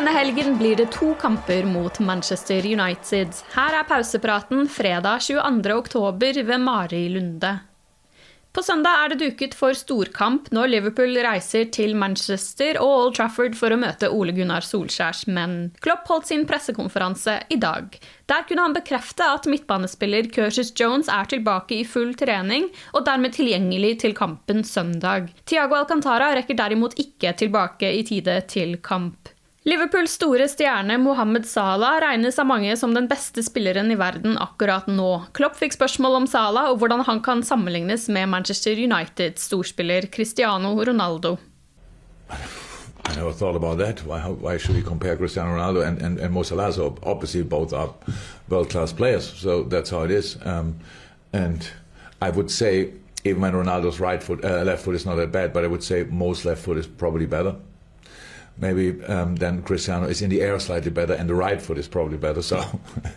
Denne helgen blir det to kamper mot Manchester United. Her er pausepraten fredag 22. oktober ved Mari Lunde. På søndag er det duket for storkamp når Liverpool reiser til Manchester og Old Trafford for å møte Ole Gunnar Solskjærs menn. Klopp holdt sin pressekonferanse i dag. Der kunne han bekrefte at midtbanespiller Curtis Jones er tilbake i full trening og dermed tilgjengelig til kampen søndag. Tiago Alcantara rekker derimot ikke tilbake i tide til kamp. Liverpools store stjerne Mohammed Salah regnes av mange som den beste spilleren i verden akkurat nå. Klopp fikk spørsmål om Salah og hvordan han kan sammenlignes med Manchester Uniteds storspiller Cristiano Ronaldo. I never thought about that. Why, why should we compare Cristiano Ronaldo and, and, and Mo Salah? So obviously both are world-class players. So that's how it is. Um, and I would say even when Ronaldo's right foot, uh, left foot is not that bad, but I would say Mo's left foot is probably better maybe um, then Cristiano is in the air slightly better, and the right foot is probably better. So,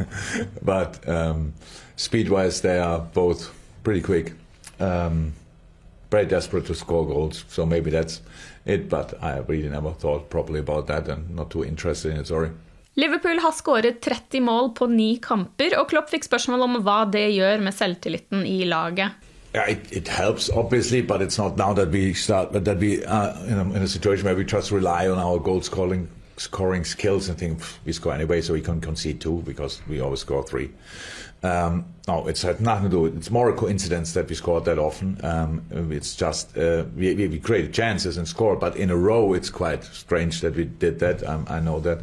but um, speed-wise, they are both pretty quick, um, very desperate to score goals. So maybe that's it. But I really never thought properly about that, and not too interested in it. Sorry. Liverpool har skåret 30 mål på ni kamper, og Klopp fikk spørsmål om hva det gjør med selvtilliten i laget. It, it, helps obviously, but it's not now that we start that we are in a, in a situation where we just rely on our goal scoring scoring skills and think we score anyway, so we can concede two because we always score three. Um, no, it's had nothing to do. With, It's more a coincidence that we scored that often. Um, it's just uh, we, we created chances and score, but in a row, it's quite strange that we did that. Um, I know that.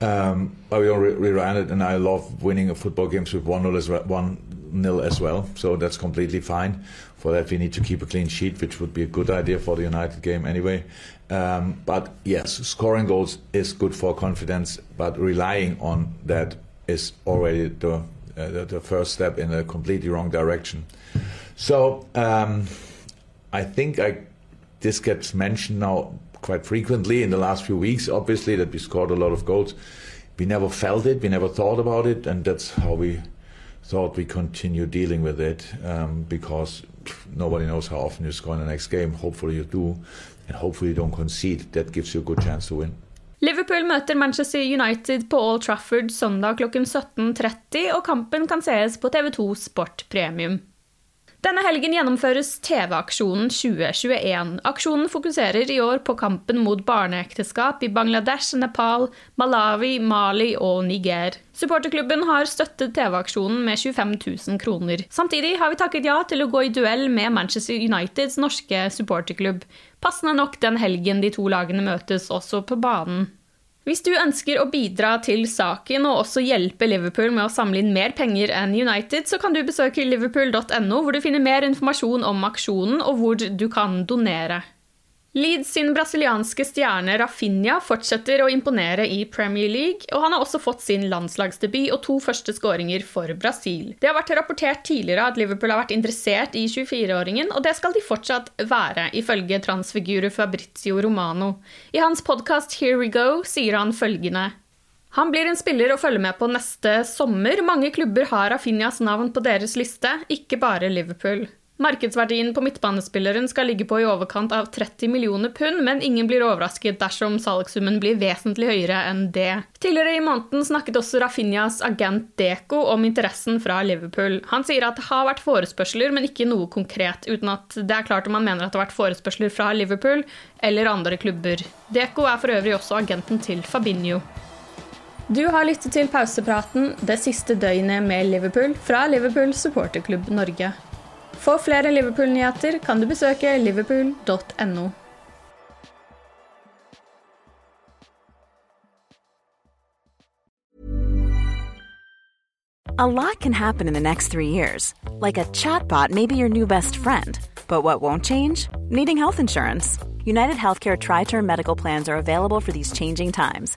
Um, but we don't rely it, and I love winning a football games with one 0 as one nil as well. So that's completely fine. For that, we need to keep a clean sheet, which would be a good idea for the United game anyway. Um, but yes, scoring goals is good for confidence, but relying on that is already the uh, the, first step in a completely wrong direction. So um, I think I, this gets mentioned now quite frequently in the last few weeks. Obviously, that we scored a lot of goals. We never felt it, we never thought about it, and that's how we thought we continue dealing with it um, because nobody knows how often you score in the next game. Hopefully you do, and hopefully you don't concede. That gives you a good chance to win. Liverpool møter Manchester United på Old Trafford søndag klokken 17.30, og kampen kan sees på TV2 Sport Premium. Denne helgen gjennomføres TV-aksjonen 2021. Aksjonen fokuserer i år på kampen mot barneekteskap i Bangladesh, Nepal, Malawi, Mali og Niger. Supporterklubben har støttet TV-aksjonen med 25 000 kroner. Samtidig har vi takket ja til å gå i duell med Manchester Uniteds norske supporterklubb. Passende nok den helgen de to lagene møtes også på banen. Hvis du ønsker å bidra til saken og også hjelpe Liverpool med å samle inn mer penger enn United, så kan du besøke liverpool.no, hvor du finner mer informasjon om aksjonen og hvor du kan donere. Leeds sin brasilianske stjerne Rafinha fortsetter å imponere i Premier League, og han har også fått sin landslagsdebut og to første skåringer for Brasil. Det har vært rapportert tidligere at Liverpool har vært interessert i 24-åringen, og det skal de fortsatt være, ifølge transfiguret Fabrizio Romano. I hans podkast Here We Go sier han følgende han blir en spiller å følge med på neste sommer. Mange klubber har Rafinhas navn på deres liste, ikke bare Liverpool. Markedsverdien på midtbanespilleren skal ligge på i overkant av 30 millioner pund, men ingen blir overrasket dersom salgssummen blir vesentlig høyere enn det. Tidligere i måneden snakket også Rafinhas agent Deco om interessen fra Liverpool. Han sier at det har vært forespørsler, men ikke noe konkret, uten at det er klart om han mener at det har vært forespørsler fra Liverpool eller andre klubber. Deco er for øvrig også agenten til Fabinho. Du har lyttet til pausepraten det siste døgnet med Liverpool fra Liverpool supporterklubb Norge. For flere Liverpool-nyheter kan du besøke liverpool.no. A lot can happen in the next three years. Like a chatbot may be your new best friend. But what won't change? Needing health insurance. United Healthcare Tri Term Medical Plans are available for these changing times